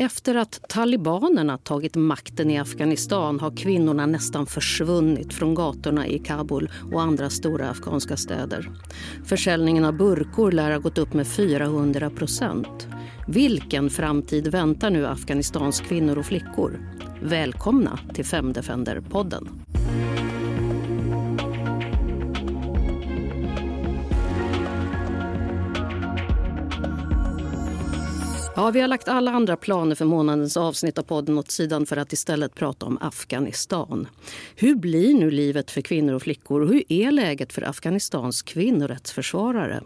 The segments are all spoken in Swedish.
Efter att talibanerna tagit makten i Afghanistan har kvinnorna nästan försvunnit från gatorna i Kabul och andra stora afghanska städer. Försäljningen av burkor lär ha gått upp med 400 procent. Vilken framtid väntar nu Afghanistans kvinnor och flickor? Välkomna till Femdefender-podden. Ja, vi har lagt alla andra planer för månadens avsnitt av podden åt sidan för att istället prata om Afghanistan. Hur blir nu livet för kvinnor och flickor och hur är läget för Afghanistans kvinnorättsförsvarare?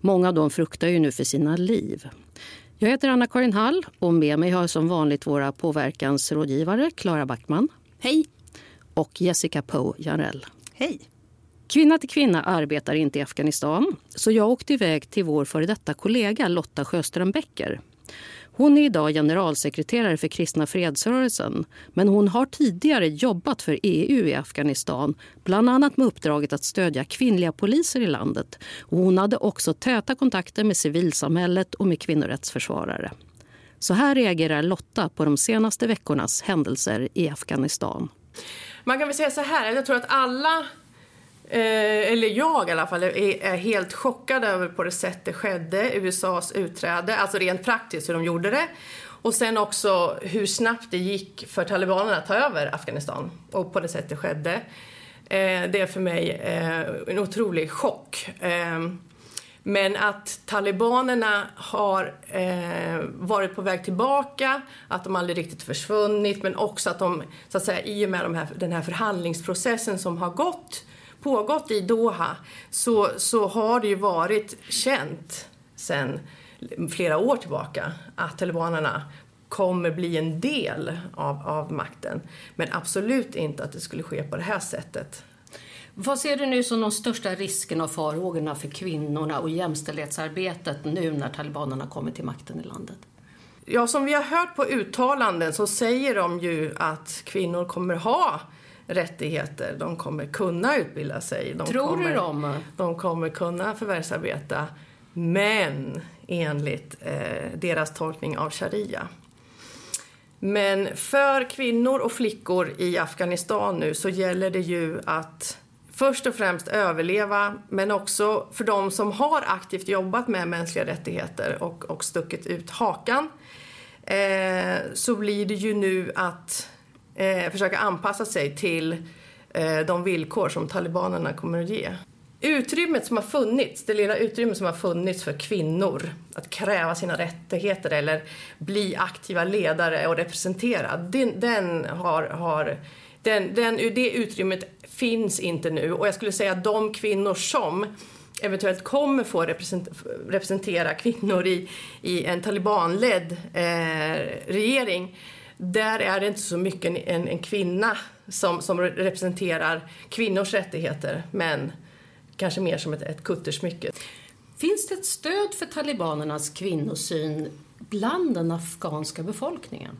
Många av dem fruktar ju nu för sina liv. Jag heter Anna-Karin Hall och med mig har som vanligt våra påverkansrådgivare Klara Backman. Hej! Och Jessica Poe Janell. Hej! Kvinna till kvinna arbetar inte i Afghanistan så jag åkte iväg till vår före detta kollega Lotta Sjöström Becker hon är idag generalsekreterare för Kristna fredsrörelsen men hon har tidigare jobbat för EU i Afghanistan bland annat med uppdraget att stödja kvinnliga poliser i landet. Och hon hade också täta kontakter med civilsamhället och med kvinnorättsförsvarare. Så här reagerar Lotta på de senaste veckornas händelser i Afghanistan. Man kan väl säga så här, jag tror att alla Eh, eller jag i alla fall, är, är, helt chockad över på det sätt det skedde, USAs utträde, alltså rent praktiskt hur de gjorde det. Och sen också hur snabbt det gick för talibanerna att ta över Afghanistan och på det sätt det skedde. Eh, det är för mig eh, en otrolig chock. Eh, men att talibanerna har eh, varit på väg tillbaka, att de aldrig riktigt försvunnit men också att de, så att säga, i och med de här, den här förhandlingsprocessen som har gått pågått i Doha så, så har det ju varit känt sen flera år tillbaka att talibanerna kommer bli en del av, av makten. Men absolut inte att det skulle ske på det här sättet. Vad ser du nu som de största riskerna och farhågorna för kvinnorna och jämställdhetsarbetet nu när talibanerna kommer till makten i landet? Ja, som vi har hört på uttalanden så säger de ju att kvinnor kommer ha rättigheter. De kommer kunna utbilda sig. De Tror kommer, du dem? De kommer kunna förvärvsarbeta. Men enligt eh, deras tolkning av sharia. Men för kvinnor och flickor i Afghanistan nu så gäller det ju att först och främst överleva men också för de som har aktivt jobbat med mänskliga rättigheter och, och stuckit ut hakan eh, så blir det ju nu att eh, försöka anpassa sig till eh, de villkor som talibanerna kommer att ge. Utrymmet som har funnits, det lilla utrymmet som har funnits för kvinnor att kräva sina rättigheter eller bli aktiva ledare och representera, den, den har, har den, den, det utrymmet finns inte nu och jag skulle säga att de kvinnor som eventuellt kommer få representera kvinnor i, i en talibanledd eh, regering där är det inte så mycket en, en kvinna som, som representerar kvinnors rättigheter men kanske mer som ett, ett kuttersmycke. Finns det ett stöd för talibanernas kvinnosyn bland den afghanska befolkningen?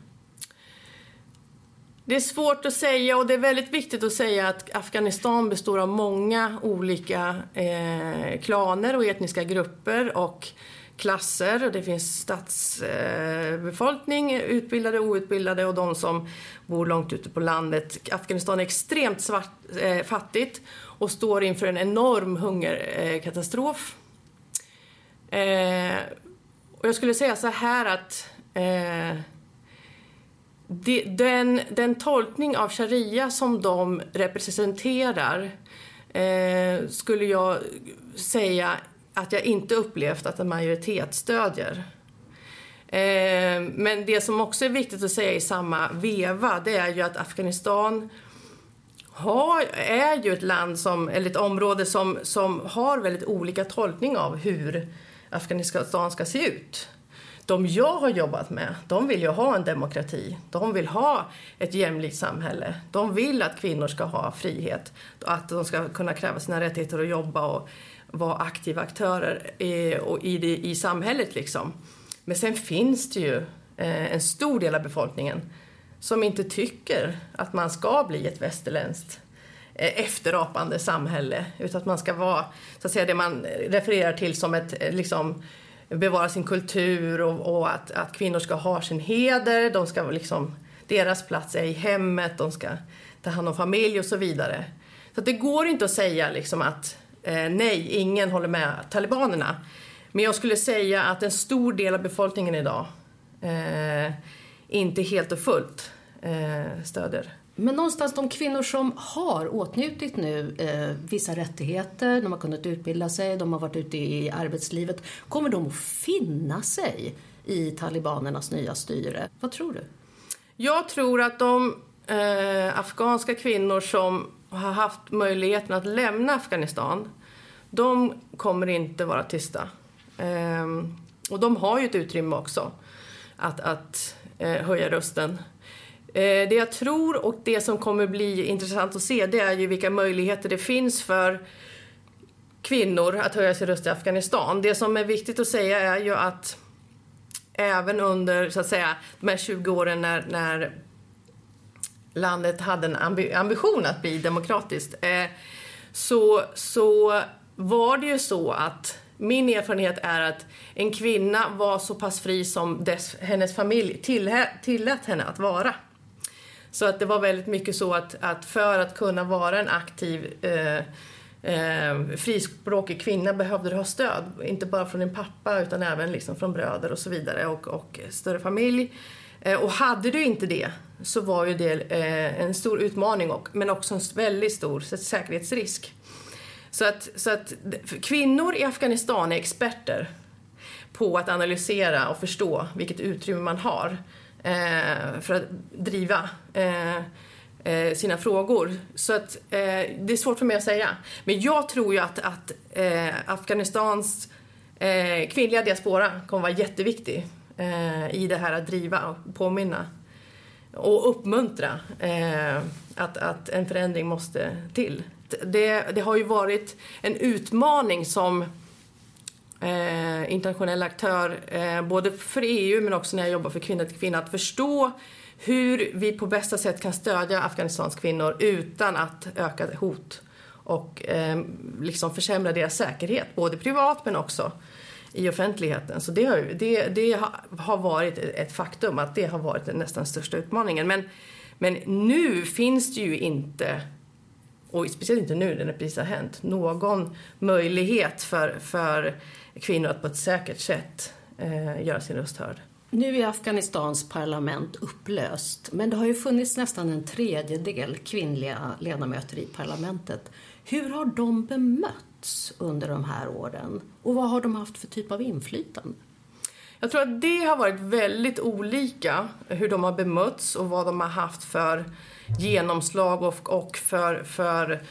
Det är svårt att säga och det är väldigt viktigt att säga att Afghanistan består av många olika eh, klaner och etniska grupper och klasser och det finns stadsbefolkning, utbildade och outbildade och de som bor långt ute på landet. Afghanistan är extremt svart, eh, fattigt och står inför en enorm hungerkatastrof. Eh, och jag skulle säga så här att eh, de, den, den tolkning av sharia som de representerar eh, skulle jag säga att jag inte upplevt att en majoritet stödjer. Eh, men det som också är viktigt att säga i samma veva det är ju att Afghanistan har, är ju ett land som, eller ett område som, som har väldigt olika tolkning av hur Afghanistan ska se ut. De jag har jobbat med, de vill ju ha en demokrati. De vill ha ett jämlikt samhälle. De vill att kvinnor ska ha frihet. Att de ska kunna kräva sina rättigheter och jobba och vara aktiva aktörer i, och i, det, i samhället. Liksom. Men sen finns det ju eh, en stor del av befolkningen som inte tycker att man ska bli ett västerländskt eh, efterapande samhälle utan att man ska vara så att säga, det man refererar till som ett eh, liksom, bevara sin kultur och, och att, att, kvinnor ska ha sin heder. De ska liksom, deras plats är i hemmet, de ska ta hand om familj och så vidare. Så det går inte att säga liksom att eh, nej, ingen håller med talibanerna. Men jag skulle säga att en stor del av befolkningen idag eh, inte helt och fullt eh, stöder. Men någonstans de kvinnor som har åtnjutit nu eh, vissa rättigheter, de har kunnat utbilda sig, de har varit ute i arbetslivet, kommer de att finna sig i talibanernas nya styre? Vad tror du? Jag tror att de eh, afghanska kvinnor som har haft möjligheten att lämna Afghanistan, de kommer inte vara tysta. Eh, och de har ju ett utrymme också att, att eh, höja rösten. Eh, det jag tror och det som kommer bli intressant att se det är ju vilka möjligheter det finns för kvinnor att höja sin röst i Afghanistan. Det som är viktigt att säga är ju att även under så att säga, de här 20 åren när, när landet hade en ambi ambition att bli demokratiskt eh, så, så var det ju så att min erfarenhet är att en kvinna var så pass fri som dess, hennes familj tillät henne att vara. Så att det var väldigt mycket så att, att för att kunna vara en aktiv eh, eh, frispråkig kvinna behövde du ha stöd. Inte bara från din pappa utan även liksom från bröder och så vidare och, och större familj. Eh, och hade du inte det så var ju det eh, en stor utmaning och, men också en väldigt stor säkerhetsrisk. Så att, så att kvinnor i Afghanistan är experter på att analysera och förstå vilket utrymme man har eh, för att driva eh, eh, sina frågor. Så att, eh, det är svårt för mig att säga. Men jag tror ju att, att eh, Afghanistans eh, kvinnliga diaspora kommer att vara jätteviktig Eh, i det här att driva och påminna och uppmuntra eh, att, att en förändring måste till. Det, det har ju varit en utmaning som eh, internationell aktör, eh, både för EU men också när jag jobbar för Kvinna till kvinna, att förstå hur vi på bästa sätt kan stödja Afghanistans kvinnor utan att öka hot och eh, liksom försämra deras säkerhet, både privat men också i offentligheten. Så det har, det, det har varit ett faktum att det har varit den nästan största utmaningen. Men, men nu finns det ju inte och speciellt inte nu när det precis har hänt, någon möjlighet för, för kvinnor att på ett säkert sätt eh, göra sin röst hörd. Nu är Afghanistans parlament upplöst, men det har ju funnits nästan en tredjedel kvinnliga ledamöter i parlamentet. Hur har de bemötts under de här åren och vad har de haft för typ av inflytande? Jag tror att det har varit väldigt olika hur de har bemötts och vad de har haft för genomslag och, och för, för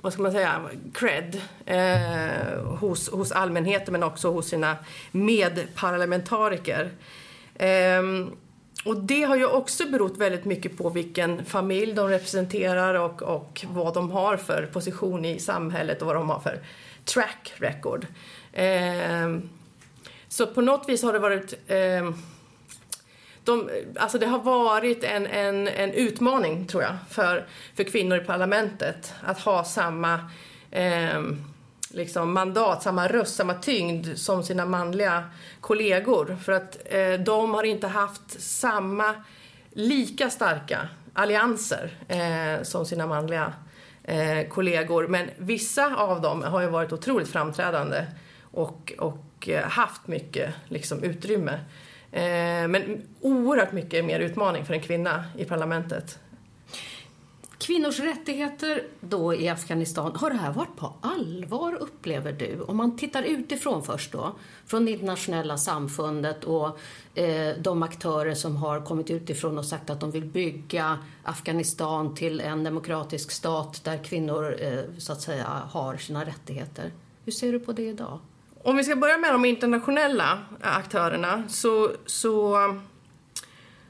vad ska man säga, cred eh, hos, hos allmänheten men också hos sina medparlamentariker. Eh, och det har ju också berott väldigt mycket på vilken familj de representerar och, och vad de har för position i samhället och vad de har för track record. Eh, så på något vis har det varit eh, de, alltså det har varit en, en, en utmaning, tror jag, för, för kvinnor i parlamentet att ha samma eh, liksom mandat, samma röst, samma tyngd som sina manliga kollegor. För att eh, de har inte haft samma, lika starka allianser eh, som sina manliga eh, kollegor. Men vissa av dem har ju varit otroligt framträdande och, och eh, haft mycket liksom, utrymme. Eh, men oerhört mycket mer utmaning för en kvinna i parlamentet. Kvinnors rättigheter då i Afghanistan, har det här varit på allvar upplever du? Om man tittar utifrån först då, från det internationella samfundet och eh, de aktörer som har kommit utifrån och sagt att de vill bygga Afghanistan till en demokratisk stat där kvinnor eh, så att säga har sina rättigheter. Hur ser du på det idag? Om vi ska börja med de internationella aktörerna så, så,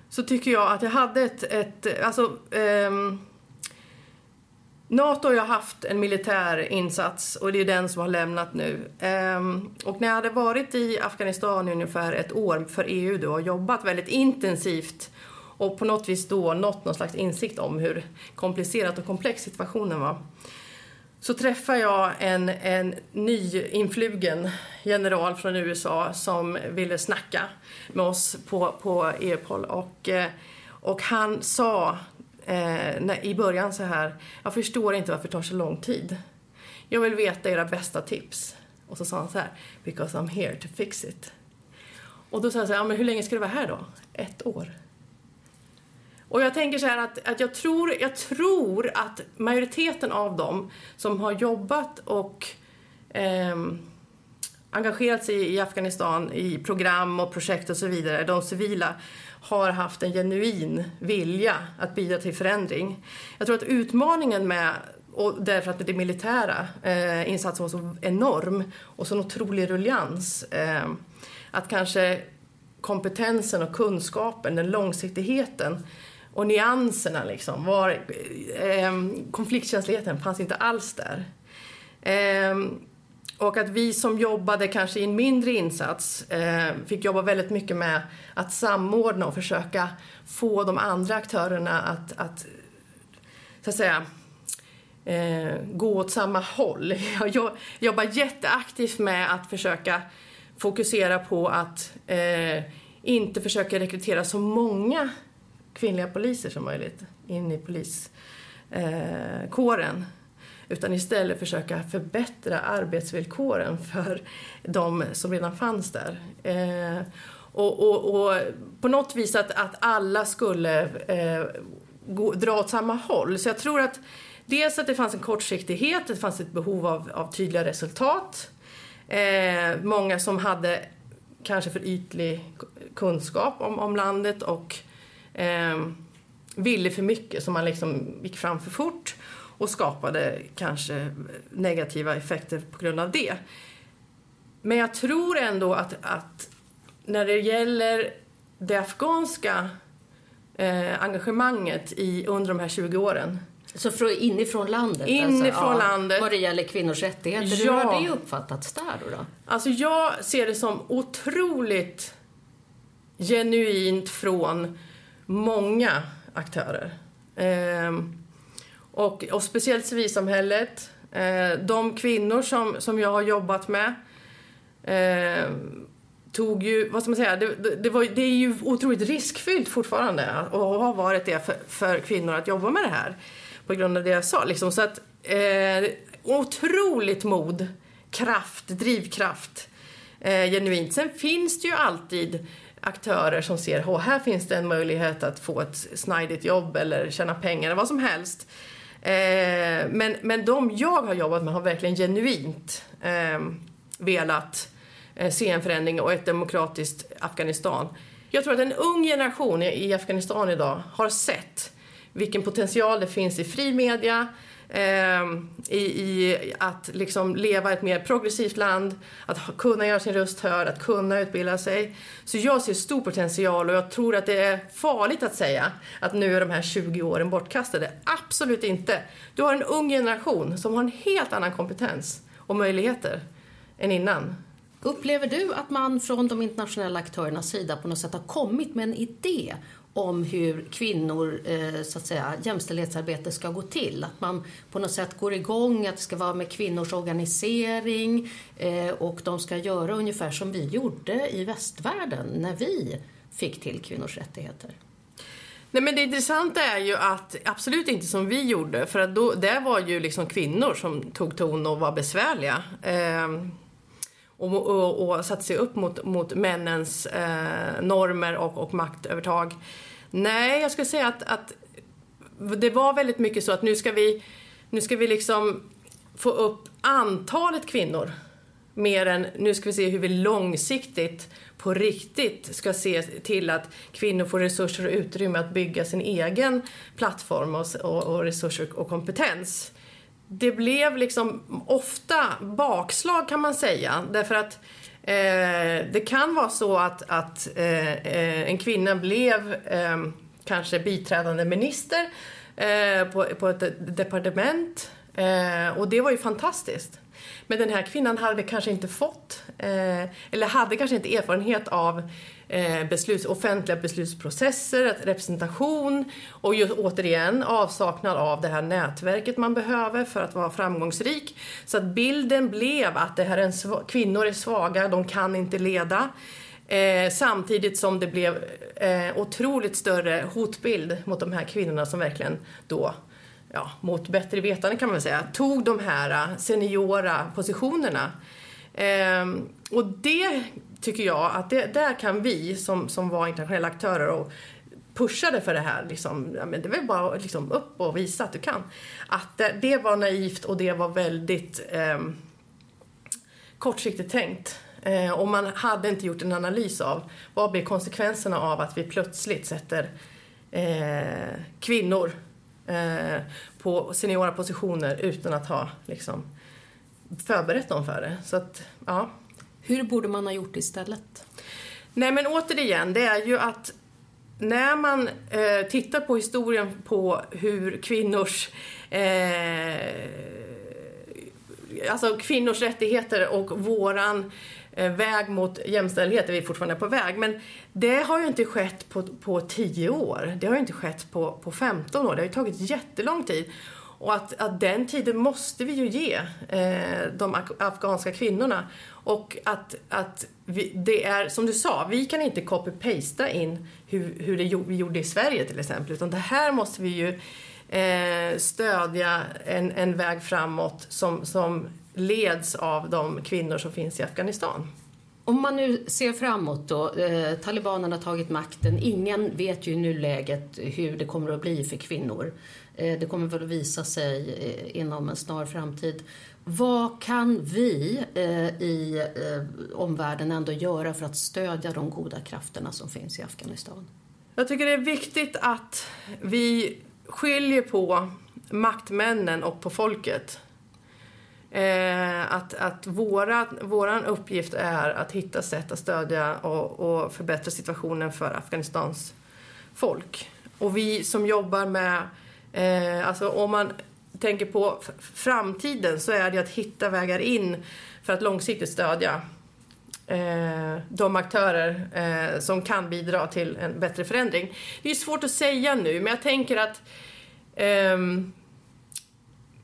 så tycker jag att jag hade ett... ett alltså, um, Nato har ju haft en militär insats och det är den som har lämnat nu. Ehm, och när jag hade varit i Afghanistan i ungefär ett år för EU då och jobbat väldigt intensivt och på något vis då nått någon slags insikt om hur komplicerat och komplex situationen var så träffar jag en, en nyinflugen general från USA som ville snacka med oss på, på EUPOL Och, eh, och han sa eh, när, i början så här, jag förstår inte varför det tar så lång tid. Jag vill veta era bästa tips. Och så sa han så här, because I'm here to fix it. Och då sa jag så här, ja, men hur länge ska du vara här då? Ett år. Och jag tänker så här att, att jag, tror, jag tror att majoriteten av dem som har jobbat och eh, engagerat sig i Afghanistan i program och projekt och så vidare, de civila, har haft en genuin vilja att bidra till förändring. Jag tror att utmaningen med och därför att det militära eh, insatsen var så enorm och så otrolig ruljans. Eh, att kanske kompetensen och kunskapen, den långsiktigheten och nyanserna liksom. Var, eh, konfliktkänsligheten fanns inte alls där. Eh, och att vi som jobbade kanske i en mindre insats eh, fick jobba väldigt mycket med att samordna och försöka få de andra aktörerna att, att så att säga, eh, gå åt samma håll. Jag jobbar jätteaktivt med att försöka fokusera på att eh, inte försöka rekrytera så många kvinnliga poliser som möjligt in i poliskåren. Eh, utan istället försöka förbättra arbetsvillkoren för de som redan fanns där. Eh, och, och, och, på något vis att, att alla skulle eh, gå, dra åt samma håll. Så jag tror att dels att det fanns en kortsiktighet, det fanns ett behov av, av tydliga resultat. Eh, många som hade kanske för ytlig kunskap om, om landet och eh, ville för mycket så man liksom gick fram för fort och skapade kanske negativa effekter på grund av det. Men jag tror ändå att, att när det gäller det afghanska eh, engagemanget i, under de här 20 åren så från, inifrån landet? Inifrån alltså, landet. vad det gäller kvinnors rättigheter. Ja. Hur har det uppfattats där då, då? Alltså jag ser det som otroligt genuint från många aktörer. Eh, och, och speciellt civilsamhället. Eh, de kvinnor som, som jag har jobbat med eh, tog ju, vad ska man säga, det, det, var, det är ju otroligt riskfyllt fortfarande och har varit det för, för, kvinnor att jobba med det här på grund av det jag sa. Liksom. Så att, eh, otroligt mod, kraft, drivkraft, eh, genuint. Sen finns det ju alltid aktörer som ser att här finns det en möjlighet att få ett snajdigt jobb eller tjäna pengar eller vad som helst. Eh, men, men de jag har jobbat med har verkligen genuint eh, velat eh, se en förändring och ett demokratiskt Afghanistan. Jag tror att en ung generation i, i Afghanistan idag har sett vilken potential det finns i fri media, eh, i, i, att liksom leva ett mer progressivt land, att kunna göra sin röst hörd, att kunna utbilda sig. Så jag ser stor potential och jag tror att det är farligt att säga att nu är de här 20 åren bortkastade. Absolut inte. Du har en ung generation som har en helt annan kompetens och möjligheter än innan. Upplever du att man från de internationella aktörernas sida på något sätt har kommit med en idé om hur kvinnor, eh, så att säga, jämställdhetsarbete ska gå till. Att man på något sätt går igång, att det ska vara med kvinnors organisering eh, och de ska göra ungefär som vi gjorde i västvärlden när vi fick till kvinnors rättigheter. Nej men det intressanta är ju att absolut inte som vi gjorde för att då, det var ju liksom kvinnor som tog ton och var besvärliga. Eh, och, och, och satte sig upp mot, mot männens eh, normer och, och maktövertag. Nej, jag skulle säga att, att det var väldigt mycket så att nu ska vi, nu ska vi liksom få upp antalet kvinnor mer än nu ska vi se hur vi långsiktigt på riktigt ska se till att kvinnor får resurser och utrymme att bygga sin egen plattform och, och, och resurser och kompetens det blev liksom ofta bakslag kan man säga. Därför att eh, det kan vara så att, att eh, eh, en kvinna blev eh, kanske biträdande minister eh, på, på ett departement. Eh, och det var ju fantastiskt. Men den här kvinnan hade kanske inte fått, eh, eller hade kanske inte erfarenhet av eh, Eh, besluts, offentliga beslutsprocesser, representation och just återigen avsaknad av det här nätverket man behöver för att vara framgångsrik. Så att bilden blev att det här är en, kvinnor är svaga, de kan inte leda. Eh, samtidigt som det blev eh, otroligt större hotbild mot de här kvinnorna som verkligen då, ja, mot bättre vetande kan man väl säga, tog de här eh, seniora positionerna. Eh, och det tycker jag att det, där kan vi som, som var internationella aktörer och pushade för det här, liksom, ja, men det var bara liksom upp och visa att du kan. Att det, det var naivt och det var väldigt eh, kortsiktigt tänkt. Eh, och man hade inte gjort en analys av vad blir konsekvenserna av att vi plötsligt sätter eh, kvinnor eh, på seniora positioner utan att ha liksom, förberett dem för det. Så att, ja. Hur borde man ha gjort istället? Nej men återigen, det är ju att när man eh, tittar på historien på hur kvinnors eh, alltså kvinnors rättigheter och våran Eh, väg mot jämställdhet är vi fortfarande på väg. Men det har ju inte skett på, på 10 år. Det har ju inte skett på, på 15 år. Det har ju tagit jättelång tid. Och att, att den tiden måste vi ju ge eh, de afghanska kvinnorna. Och att, att vi, det är, som du sa, vi kan inte copy-pasta in hur, hur det, vi gjorde i Sverige till exempel. Utan det här måste vi ju eh, stödja en, en väg framåt som, som leds av de kvinnor som finns i Afghanistan. Om man nu ser framåt då, eh, talibanerna har tagit makten. Ingen vet ju i nuläget hur det kommer att bli för kvinnor. Eh, det kommer väl att visa sig eh, inom en snar framtid. Vad kan vi eh, i omvärlden ändå göra för att stödja de goda krafterna som finns i Afghanistan? Jag tycker det är viktigt att vi skiljer på maktmännen och på folket. Eh, att att våra, våran uppgift är att hitta sätt att stödja och, och, förbättra situationen för Afghanistans folk. Och vi som jobbar med, eh, alltså om man tänker på framtiden så är det att hitta vägar in för att långsiktigt stödja eh, de aktörer eh, som kan bidra till en bättre förändring. Det är svårt att säga nu, men jag tänker att ehm,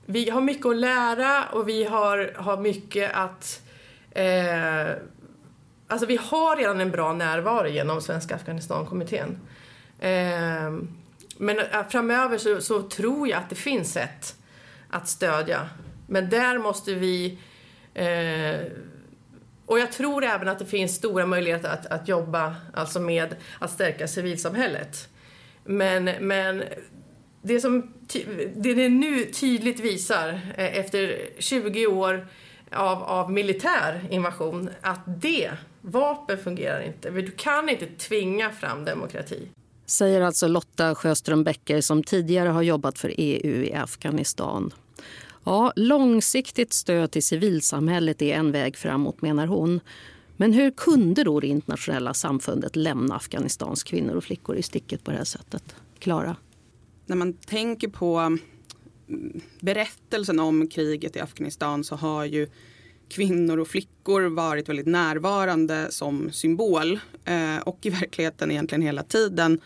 vi har mycket att lära och vi har, har mycket att... Eh, alltså vi har redan en bra närvaro genom Svenska Afghanistankommittén. Eh, men äh, framöver så, så, tror jag att det finns sätt att stödja. Men där måste vi... Eh, och jag tror även att det finns stora möjligheter att, att jobba alltså med att stärka civilsamhället. Men, men det som det, det nu tydligt visar eh, efter 20 år av, av militär invasion att det, vapen fungerar inte. Du kan inte tvinga fram demokrati. Säger alltså Lotta Sjöström Becker som tidigare har jobbat för EU i Afghanistan. Ja, långsiktigt stöd till civilsamhället är en väg framåt menar hon. Men hur kunde då det internationella samfundet lämna Afghanistans kvinnor och flickor i sticket på det här sättet? Klara? när man tänker på berättelsen om kriget i Afghanistan så har ju kvinnor och flickor varit väldigt närvarande som symbol eh, och i verkligheten egentligen hela tiden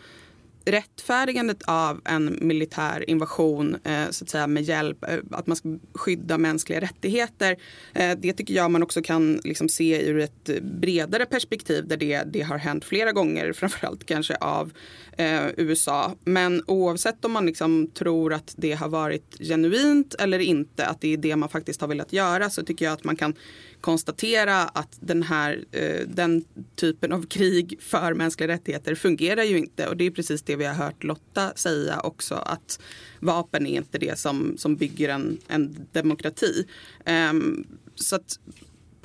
rättfärdigandet av en militär invasion eh, så att säga med hjälp, eh, att man ska skydda mänskliga rättigheter. Eh, det tycker jag man också kan liksom se ur ett bredare perspektiv där det, det har hänt flera gånger, framförallt kanske av eh, USA. Men oavsett om man liksom tror att det har varit genuint eller inte, att det är det man faktiskt har velat göra så tycker jag att man kan konstatera att den här eh, den typen av krig för mänskliga rättigheter fungerar ju inte. Och det är precis det vi har hört Lotta säga också att vapen är inte det som, som bygger en, en demokrati. Ehm, så att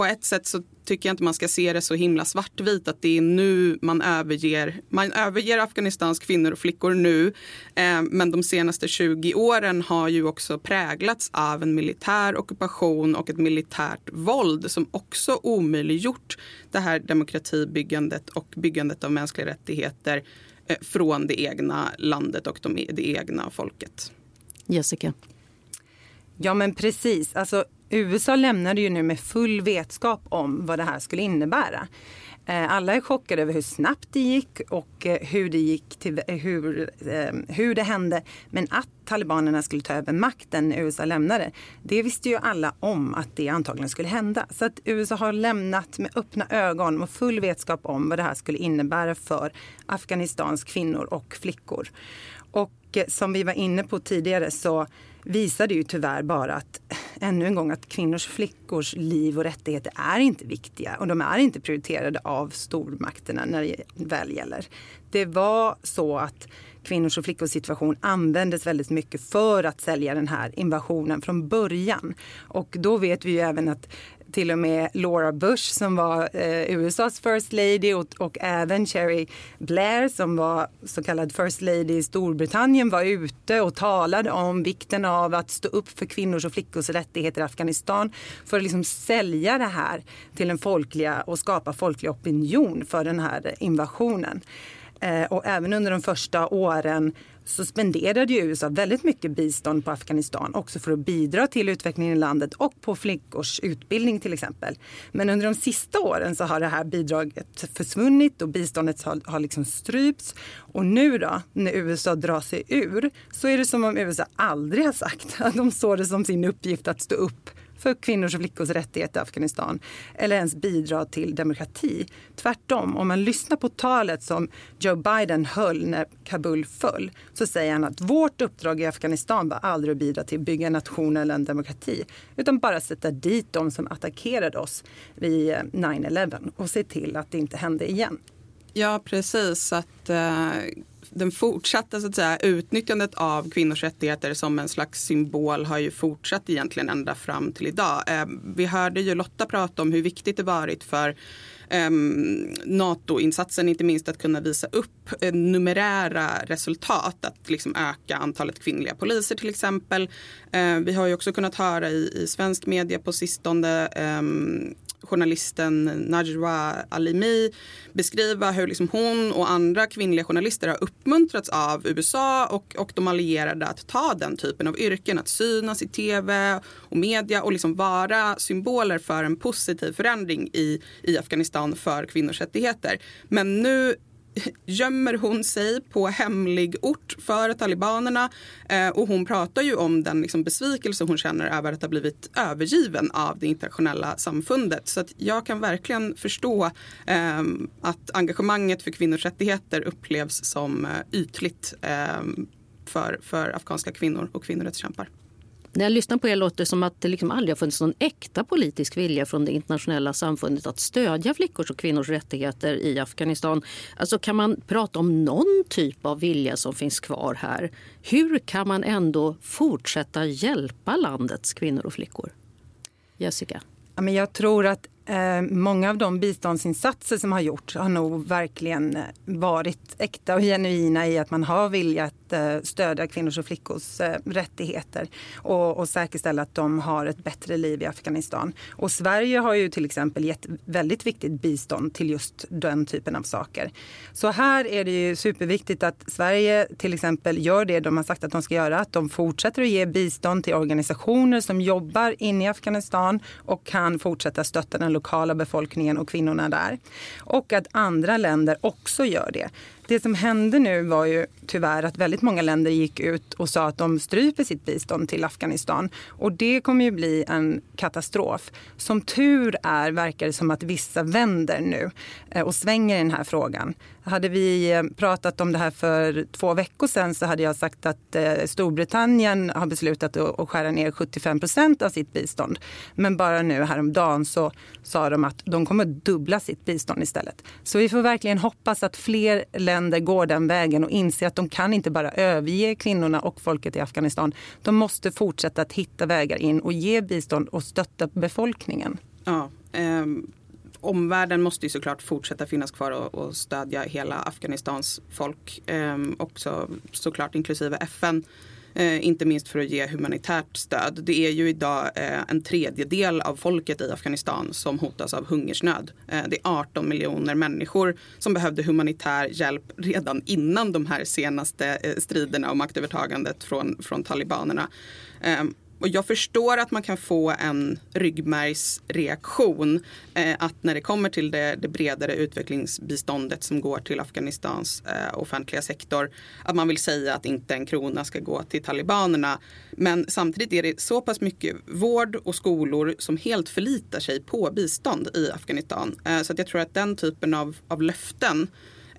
på ett sätt så tycker jag inte man ska se det så himla svartvitt att det är nu man överger, man överger Afghanistans kvinnor och flickor nu. Eh, men de senaste 20 åren har ju också präglats av en militär ockupation och ett militärt våld som också omöjliggjort det här demokratibyggandet och byggandet av mänskliga rättigheter eh, från det egna landet och de, e-, det egna folket. Jessica? Ja men precis. Alltså, USA lämnade ju nu med full vetskap om vad det här skulle innebära. Eh, alla är chockade över hur snabbt det gick och eh, hur det gick till, eh, hur, hur det hände. Men att talibanerna skulle ta över makten när USA lämnade, det visste ju alla om att det antagligen skulle hända. Så att USA har lämnat med öppna ögon och full vetskap om vad det här skulle innebära för Afghanistans kvinnor och flickor. Och som vi var inne på tidigare så visade ju tyvärr bara att ännu en gång att kvinnors och flickors liv och rättigheter är inte viktiga och de är inte prioriterade av stormakterna när det väl gäller. Det var så att kvinnors och flickors situation användes väldigt mycket för att sälja den här invasionen från början. Och då vet vi ju även att till och med Laura Bush som var eh, USAs First Lady och, och även Cherry Blair som var så kallad First Lady i Storbritannien var ute och talade om vikten av att stå upp för kvinnors och flickors rättigheter i Afghanistan för att liksom sälja det här till en folkliga och skapa folklig opinion för den här invasionen. Eh, och även under de första åren så spenderade ju USA väldigt mycket bistånd på Afghanistan också för att bidra till utvecklingen i landet och på flickors utbildning till exempel. Men under de sista åren så har det här bidraget försvunnit och biståndet har, har liksom strypts. Och nu då, när USA drar sig ur, så är det som om USA aldrig har sagt att de såg det som sin uppgift att stå upp för kvinnors och flickors rättigheter i Afghanistan eller ens bidra till demokrati. Tvärtom, om man lyssnar på talet som Joe Biden höll när Kabul föll så säger han att vårt uppdrag i Afghanistan var aldrig att bidra till att bygga en nation eller en demokrati utan bara sätta dit de som attackerade oss vid eh, 9-11 och se till att det inte hände igen. Ja, precis. Att, eh, den fortsatta så att säga, utnyttjandet av kvinnors rättigheter som en slags symbol har ju fortsatt egentligen ända fram till idag. Eh, vi hörde ju Lotta prata om hur viktigt det varit för ehm, NATO-insatsen, inte minst att kunna visa upp eh, numerära resultat, att liksom öka antalet kvinnliga poliser till exempel. Eh, vi har ju också kunnat höra i, i svensk media på sistone ehm, journalisten Najwa Alimi beskriva hur liksom hon och andra kvinnliga journalister har uppmuntrats av USA och, och de allierade att ta den typen av yrken, att synas i tv och media och liksom vara symboler för en positiv förändring i, i Afghanistan för kvinnors rättigheter. Men nu gömmer hon sig på hemlig ort för talibanerna eh, och hon pratar ju om den liksom besvikelse hon känner över att ha blivit övergiven av det internationella samfundet. Så att jag kan verkligen förstå eh, att engagemanget för kvinnors rättigheter upplevs som eh, ytligt eh, för, för afghanska kvinnor och kvinnorättskämpar. När jag lyssnar på er låter det som att det liksom aldrig har funnits någon äkta politisk vilja från det internationella samfundet att stödja flickors och kvinnors rättigheter i Afghanistan. Alltså kan man prata om någon typ av vilja som finns kvar här? Hur kan man ändå fortsätta hjälpa landets kvinnor och flickor? Jessica? jag tror att eh, många av de biståndsinsatser som har gjorts har nog verkligen eh, varit äkta och genuina i att man har viljat Eh, stödja kvinnors och flickors eh, rättigheter och, och säkerställa att de har ett bättre liv i Afghanistan. Och Sverige har ju till exempel gett väldigt viktigt bistånd till just den typen av saker. Så här är det ju superviktigt att Sverige till exempel gör det de har sagt att de ska göra, att de fortsätter att ge bistånd till organisationer som jobbar inne i Afghanistan och kan fortsätta stötta den lokala befolkningen och kvinnorna där. Och att andra länder också gör det. Det som hände nu var ju tyvärr att väldigt många länder gick ut och sa att de stryper sitt bistånd till Afghanistan. Och det kommer ju bli en katastrof. Som tur är verkar det som att vissa vänder nu eh, och svänger i den här frågan. Hade vi eh, pratat om det här för två veckor sedan så hade jag sagt att eh, Storbritannien har beslutat att skära ner 75 procent av sitt bistånd. Men bara nu häromdagen så sa de att de kommer att dubbla sitt bistånd istället. Så vi får verkligen hoppas att fler länder går den vägen och inser att de kan inte bara överge kvinnorna och folket i Afghanistan. De måste fortsätta att hitta vägar in och ge bistånd och stötta befolkningen. Ja, eh, omvärlden måste ju såklart fortsätta finnas kvar och, och stödja hela Afghanistans folk. Eh, också såklart inklusive FN. Eh, inte minst för att ge humanitärt stöd. Det är ju idag eh, en tredjedel av folket i Afghanistan som hotas av hungersnöd. Eh, det är 18 miljoner människor som behövde humanitär hjälp redan innan de här senaste eh, striderna och maktövertagandet från, från talibanerna. Ehm, och jag förstår att man kan få en ryggmärgsreaktion eh, att när det kommer till det, det, bredare utvecklingsbiståndet som går till Afghanistans eh, offentliga sektor att man vill säga att inte en krona ska gå till talibanerna. Men samtidigt är det så pass mycket vård och skolor som helt förlitar sig på bistånd i Afghanistan. Eh, så att jag tror att den typen av, av löften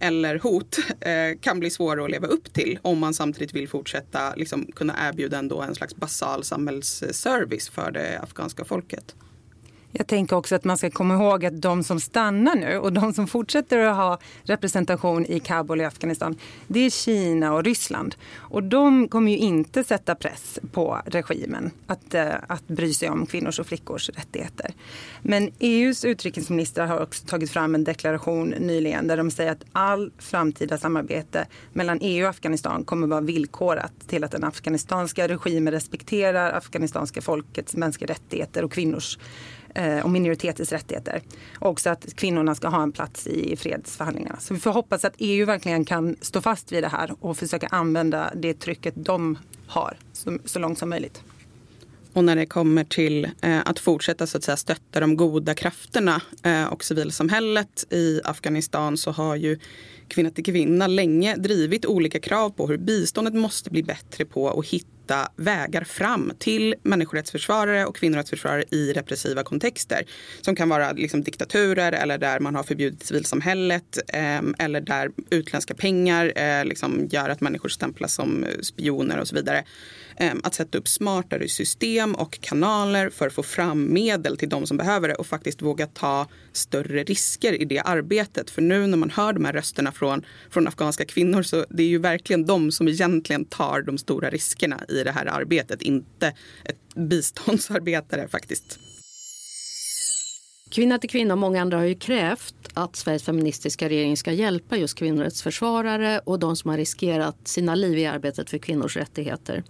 eller hot eh, kan bli svåra att leva upp till om man samtidigt vill fortsätta liksom, kunna erbjuda ändå en slags basal samhällsservice för det afghanska folket. Jag tänker också att man ska komma ihåg att de som stannar nu och de som fortsätter att ha representation i Kabul i Afghanistan, det är Kina och Ryssland. Och de kommer ju inte sätta press på regimen att, eh, att bry sig om kvinnors och flickors rättigheter. Men EUs utrikesministrar har också tagit fram en deklaration nyligen där de säger att all framtida samarbete mellan EU och Afghanistan kommer vara villkorat till att den afghanistanska regimen respekterar afghanistanska folkets mänskliga rättigheter och kvinnors Eh, och minoriteters rättigheter. Och också att kvinnorna ska ha en plats i fredsförhandlingarna. Så vi får hoppas att EU verkligen kan stå fast vid det här och försöka använda det trycket de har så, så långt som möjligt. Och när det kommer till eh, att fortsätta så att säga, stötta de goda krafterna eh, och civilsamhället i Afghanistan så har ju Kvinna till kvinna länge drivit olika krav på hur biståndet måste bli bättre på att hitta vägar fram till människorättsförsvarare och kvinnorättsförsvarare i repressiva kontexter. Som kan vara liksom diktaturer eller där man har förbjudit civilsamhället eh, eller där utländska pengar eh, liksom gör att människor stämplas som spioner och så vidare. Eh, att sätta upp smartare system och kanaler för att få fram medel till de som behöver det och faktiskt våga ta större risker i det arbetet. För nu när man hör de här rösterna från, från afghanska kvinnor så det är ju verkligen de som egentligen tar de stora riskerna i det här arbetet, inte ett biståndsarbetare faktiskt. Kvinna till kvinna och många andra har ju krävt att Sveriges feministiska regering ska hjälpa just kvinnorättsförsvarare och de som har riskerat sina liv i arbetet för kvinnors rättigheter.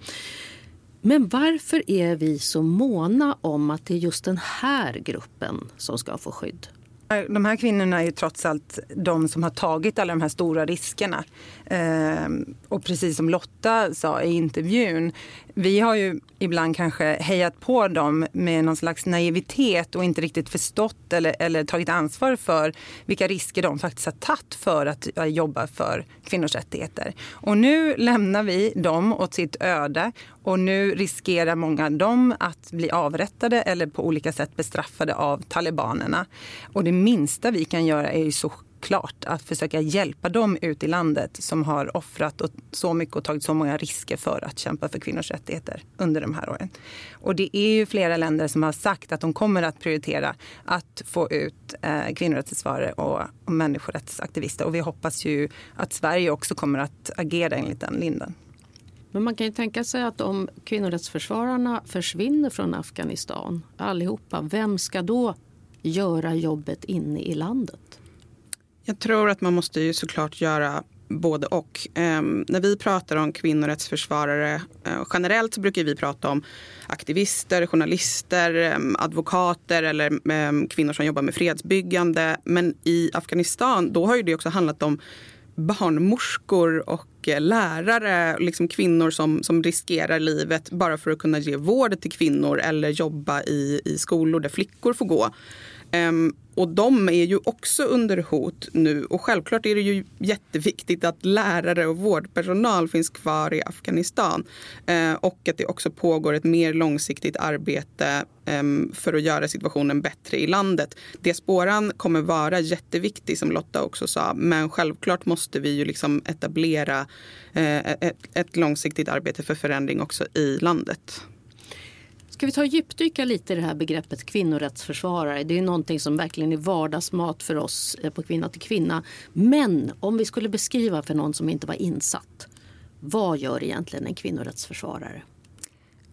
Men varför är vi så måna om att det är just den här gruppen som ska få skydd? De här kvinnorna är ju trots allt de som har tagit alla de här stora riskerna. Ehm, och precis som Lotta sa i intervjun, vi har ju ibland kanske hejat på dem med någon slags naivitet och inte riktigt förstått eller, eller tagit ansvar för vilka risker de faktiskt har tagit för att eh, jobba för kvinnors rättigheter. Och nu lämnar vi dem åt sitt öde och nu riskerar många av dem att bli avrättade eller på olika sätt bestraffade av talibanerna. Och det minsta vi kan göra är ju så klart att försöka hjälpa dem ut i landet som har offrat och så mycket och tagit så många risker för att kämpa för kvinnors rättigheter under de här åren. Och det är ju flera länder som har sagt att de kommer att prioritera att få ut eh, kvinnorättsförsvarare och, och människorättsaktivister. Och vi hoppas ju att Sverige också kommer att agera enligt den linjen. Men man kan ju tänka sig att om kvinnorättsförsvararna försvinner från Afghanistan allihopa, vem ska då göra jobbet inne i landet? Jag tror att man måste ju såklart göra både och. Eh, när vi pratar om kvinnorättsförsvarare eh, generellt så brukar vi prata om aktivister, journalister, eh, advokater eller ehm, kvinnor som jobbar med fredsbyggande. Men i Afghanistan då har ju det också handlat om barnmorskor och eh, lärare, liksom kvinnor som, som riskerar livet bara för att kunna ge vård till kvinnor eller jobba i, i skolor där flickor får gå. Um, och de är ju också under hot nu och självklart är det ju jätteviktigt att lärare och vårdpersonal finns kvar i Afghanistan. Uh, och att det också pågår ett mer långsiktigt arbete um, för att göra situationen bättre i landet. Diasporan kommer vara jätteviktig som Lotta också sa men självklart måste vi ju liksom etablera uh, ett, ett långsiktigt arbete för förändring också i landet. Ska vi ta och djupdyka lite i det här begreppet kvinnorättsförsvarare? Det är någonting som verkligen är vardagsmat för oss eh, på Kvinna till kvinna. Men om vi skulle beskriva för någon som inte var insatt. Vad gör egentligen en kvinnorättsförsvarare?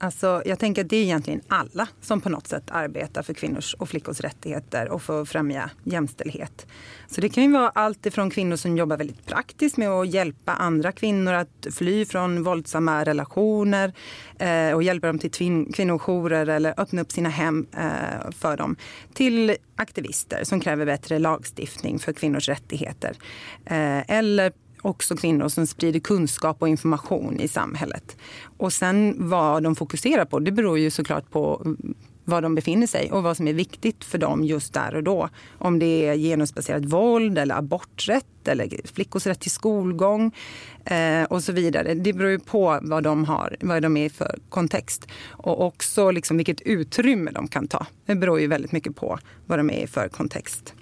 Alltså, jag tänker att det är egentligen alla som på något sätt arbetar för kvinnors och flickors rättigheter och för att främja jämställdhet. Så det kan ju vara allt ifrån kvinnor som jobbar väldigt praktiskt med att hjälpa andra kvinnor att fly från våldsamma relationer eh, och hjälpa dem till tvin- kvinnojourer eller öppna upp sina hem eh, för dem. Till aktivister som kräver bättre lagstiftning för kvinnors rättigheter. Eh, eller också kvinnor som sprider kunskap och information i samhället. Och sen vad de fokuserar på, det beror ju såklart på var de befinner sig och vad som är viktigt för dem just där och då. Om det är genusbaserat våld eller aborträtt eller flickors rätt till skolgång eh, och så vidare. Det beror ju på vad de har, vad de är i för kontext. Och också liksom vilket utrymme de kan ta. Det beror ju väldigt mycket på vad de är i för kontext.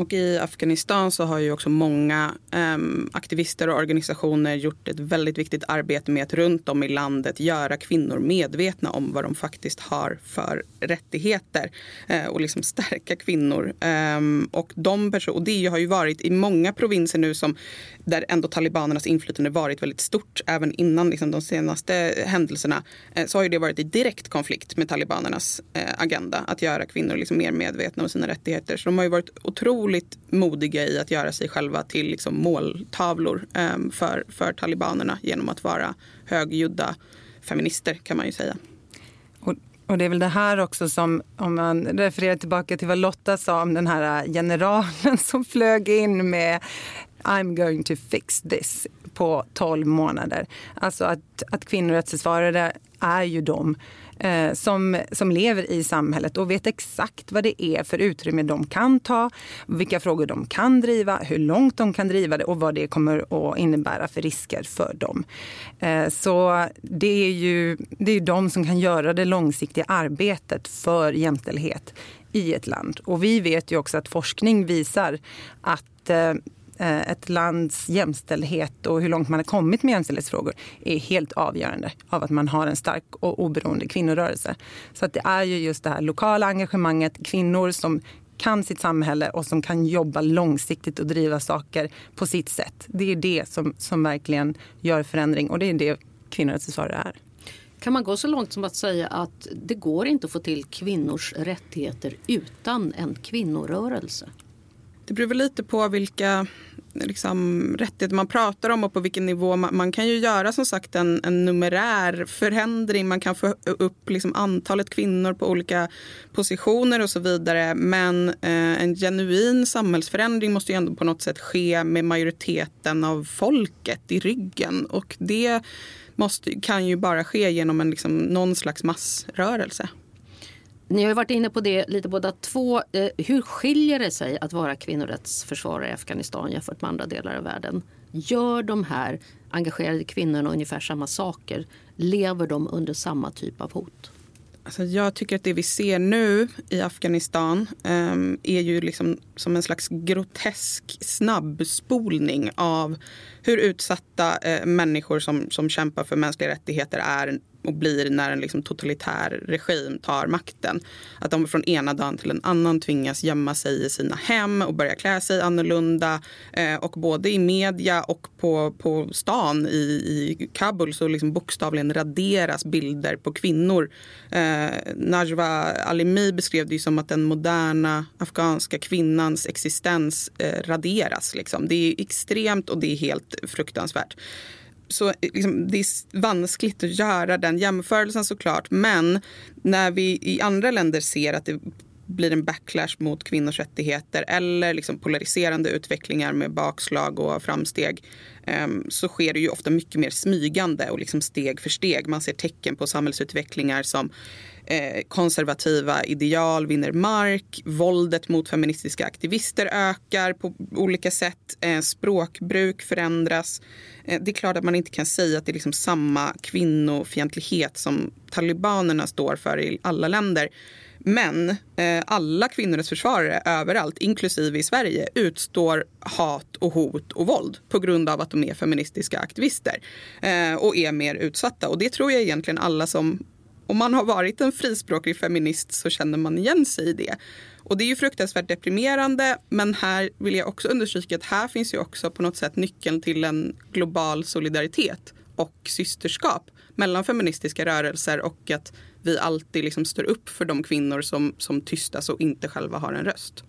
Och i Afghanistan så har ju också många um, aktivister och organisationer gjort ett väldigt viktigt arbete med att runt om i landet göra kvinnor medvetna om vad de faktiskt har för rättigheter uh, och liksom stärka kvinnor. Um, och, de och det har ju varit i många provinser nu som där ändå talibanernas inflytande varit väldigt stort även innan liksom, de senaste händelserna uh, så har ju det varit i direkt konflikt med talibanernas uh, agenda att göra kvinnor liksom mer medvetna om sina rättigheter. Så de har ju varit otroligt otroligt modiga i att göra sig själva till liksom måltavlor ehm, för, för talibanerna genom att vara högljudda feminister kan man ju säga. Och, och det är väl det här också som, om man refererar tillbaka till vad Lotta sa om den här äh, generalen som flög in med I'm going to fix this på 12 månader. Alltså att, att kvinnorättsförsvarare är ju de eh, som, som lever i samhället och vet exakt vad det är för utrymme de kan ta, vilka frågor de kan driva, hur långt de kan driva det och vad det kommer att innebära för risker för dem. Eh, så det är ju det är de som kan göra det långsiktiga arbetet för jämställdhet i ett land. Och vi vet ju också att forskning visar att eh, Eh, ett lands jämställdhet och hur långt man har kommit med jämställdhetsfrågor är helt avgörande av att man har en stark och oberoende kvinnorörelse. Så att det är ju just det här lokala engagemanget, kvinnor som kan sitt samhälle och som kan jobba långsiktigt och driva saker på sitt sätt. Det är det som, som verkligen gör förändring och det är det kvinnorättsförsvarare är. Kan man gå så långt som att säga att det går inte att få till kvinnors rättigheter utan en kvinnorörelse? Det beror lite på vilka liksom, rättigheter man pratar om och på vilken nivå. Man, man kan ju göra som sagt en, en, numerär förändring. Man kan få upp liksom, antalet kvinnor på olika positioner och så vidare. Men eh, en genuin samhällsförändring måste ju ändå på något sätt ske med majoriteten av folket i ryggen. Och det måste, kan ju bara ske genom en, liksom, någon slags massrörelse. Ni har varit inne på det lite båda två. Eh, hur skiljer det sig att vara kvinnorättsförsvarare i Afghanistan jämfört med andra delar av världen? Gör de här engagerade kvinnorna ungefär samma saker? Lever de under samma typ av hot? Alltså jag tycker att det vi ser nu i Afghanistan um, är ju liksom som en slags grotesk snabbspolning av hur utsatta eh, människor som, som kämpar för mänskliga rättigheter är och blir när en liksom totalitär regim tar makten. Att de från ena dagen till en annan tvingas gömma sig i sina hem och börja klä sig annorlunda. Eh, och både i media och på, på stan i, i Kabul så liksom bokstavligen raderas bilder på kvinnor. Eh, Najwa Alimi beskrev det som att den moderna afghanska kvinnan hans existens eh, raderas. Liksom. Det är extremt och det är helt fruktansvärt så eh, liksom, det är vanskligt att göra den jämförelsen såklart. Men när vi i andra länder ser att det blir en backlash mot kvinnors rättigheter eller liksom polariserande utvecklingar med bakslag och framsteg ehm, så sker det ju ofta mycket mer smygande och liksom steg för steg. Man ser tecken på samhällsutvecklingar som eh, konservativa ideal vinner mark, våldet mot feministiska aktivister ökar på olika sätt, eh, språkbruk förändras. Eh, det är klart att man inte kan säga att det är liksom samma kvinnofientlighet som talibanerna står för i alla länder. Men eh, alla kvinnorättsförsvarare överallt, inklusive i Sverige, utstår hat och hot och våld på grund av att de är feministiska aktivister eh, och är mer utsatta. Och det tror jag egentligen alla som om man har varit en frispråkig feminist så känner man igen sig i det. Och det är ju fruktansvärt deprimerande men här vill jag också understryka att här finns ju också på något sätt nyckeln till en global solidaritet och systerskap mellan feministiska rörelser och att vi alltid liksom står upp för de kvinnor som, som tystas och inte själva har en röst.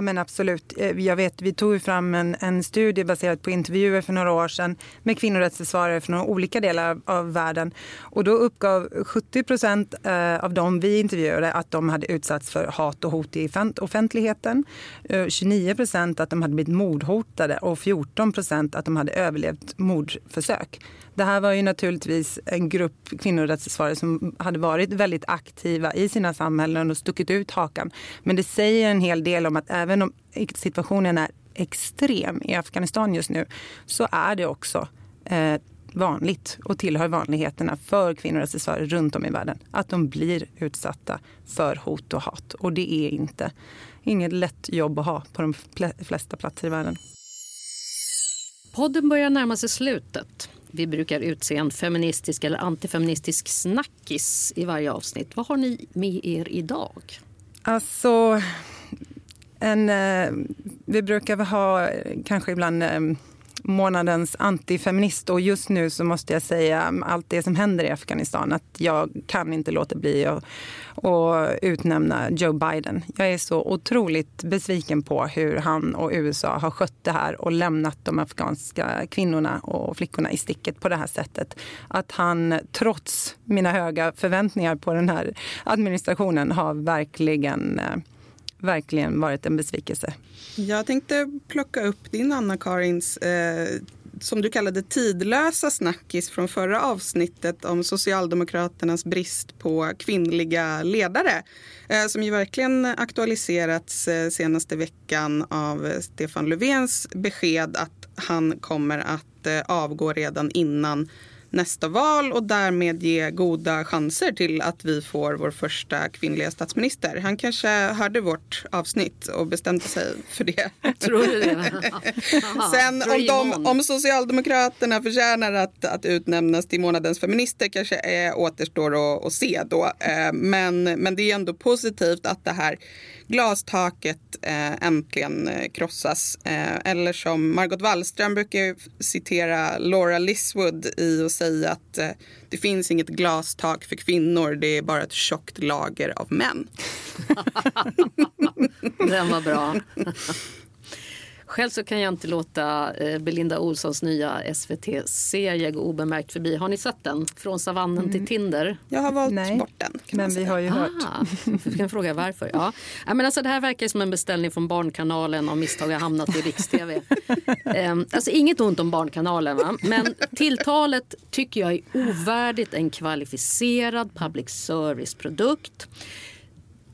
Ja, men absolut. Eh, jag vet, vi tog fram en, en studie baserad på intervjuer för några år sedan med kvinnorättsförsvarare från olika delar av, av världen. Och då uppgav 70 procent eh, av dem vi intervjuade att de hade utsatts för hat och hot i offentligheten. Eh, 29 procent att de hade blivit mordhotade och 14 procent att de hade överlevt mordförsök. Det här var ju naturligtvis en grupp kvinnorättsförsvarare som hade varit väldigt aktiva i sina samhällen och stuckit ut hakan. Men det säger en hel del om att även om situationen är extrem i Afghanistan just nu så är det också eh, vanligt och tillhör vanligheterna för kvinnorättsförsvarare runt om i världen att de blir utsatta för hot och hat. Och det är inte inget lätt jobb att ha på de flesta platser i världen. Podden börjar närma sig slutet. Vi brukar utse en feministisk eller antifeministisk snackis i varje avsnitt. Vad har ni med er idag? Alltså, en, eh, vi brukar ha kanske ibland eh, månadens antifeminist och just nu så måste jag säga allt det som händer i Afghanistan att jag kan inte låta bli att, att utnämna Joe Biden. Jag är så otroligt besviken på hur han och USA har skött det här och lämnat de afghanska kvinnorna och flickorna i sticket på det här sättet. Att han trots mina höga förväntningar på den här administrationen har verkligen eh, verkligen varit en besvikelse. Jag tänkte plocka upp din Anna-Karins eh, som du kallade tidlösa snackis från förra avsnittet om Socialdemokraternas brist på kvinnliga ledare. Eh, som ju verkligen aktualiserats eh, senaste veckan av Stefan Löfvens besked att han kommer att eh, avgå redan innan nästa val och därmed ge goda chanser till att vi får vår första kvinnliga statsminister. Han kanske hörde vårt avsnitt och bestämde sig för det. Tror du det? Sen om, de, om Socialdemokraterna förtjänar att, att utnämnas till månadens feminister kanske är, återstår att, att se då. Eh, men, men det är ändå positivt att det här glastaket eh, äntligen eh, krossas. Eh, eller som Margot Wallström brukar citera Laura Liswood i och säga att eh, det finns inget glastak för kvinnor, det är bara ett tjockt lager av män. Den var bra. Själv så kan jag inte låta eh, Belinda Olssons nya SVT-serie gå obemärkt förbi. Har ni sett den? Från savannen mm. till Tinder? Jag har valt Nej. bort den. Men vi har ju hört. Ah, jag kan fråga varför. Ja. ja. men alltså, det här verkar som en beställning från Barnkanalen om misstag har hamnat i riks-tv. um, alltså, inget ont om Barnkanalen, va? men tilltalet tycker jag är ovärdigt en kvalificerad public service-produkt.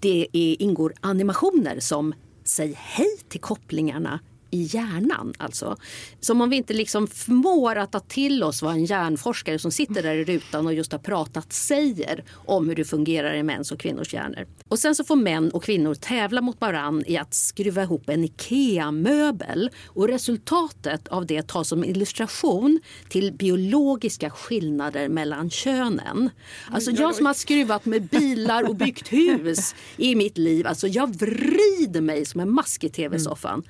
Det är, ingår animationer som Säg hej till kopplingarna i hjärnan. Alltså. Som om vi inte liksom förmår att ta till oss vad en hjärnforskare som sitter där i rutan och just har pratat säger om hur det fungerar i mäns och kvinnors hjärnor. Och sen så får män och kvinnor tävla mot varann i att skruva ihop en IKEA-möbel och resultatet av det tas som illustration till biologiska skillnader mellan könen. Alltså jag som har skruvat med bilar och byggt hus i mitt liv, alltså jag vrider mig som en mask i tv-soffan.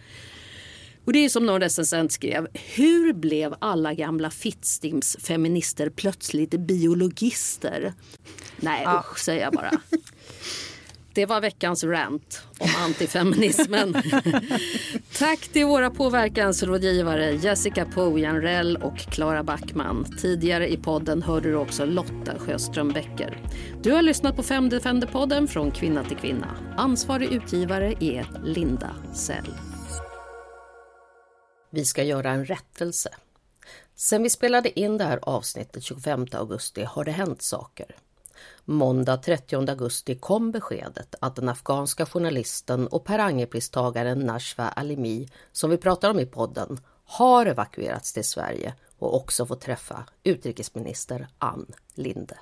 Och det är som någon recensent skrev. Hur blev alla gamla Fittstims feminister plötsligt biologister? Nej ja. usch säger jag bara. Det var veckans rant om antifeminismen. Tack till våra påverkansrådgivare Jessica Pojanrell och Klara Backman. Tidigare i podden hörde du också Lotta Sjöström Becker. Du har lyssnat på Fem Defender-podden från kvinna till kvinna. Ansvarig utgivare är Linda Sell. Vi ska göra en rättelse. Sen vi spelade in det här avsnittet 25 augusti har det hänt saker. Måndag 30 augusti kom beskedet att den afghanska journalisten och Per Anger-pristagaren Nashwa Alimi, som vi pratar om i podden, har evakuerats till Sverige och också fått träffa utrikesminister Ann Linde.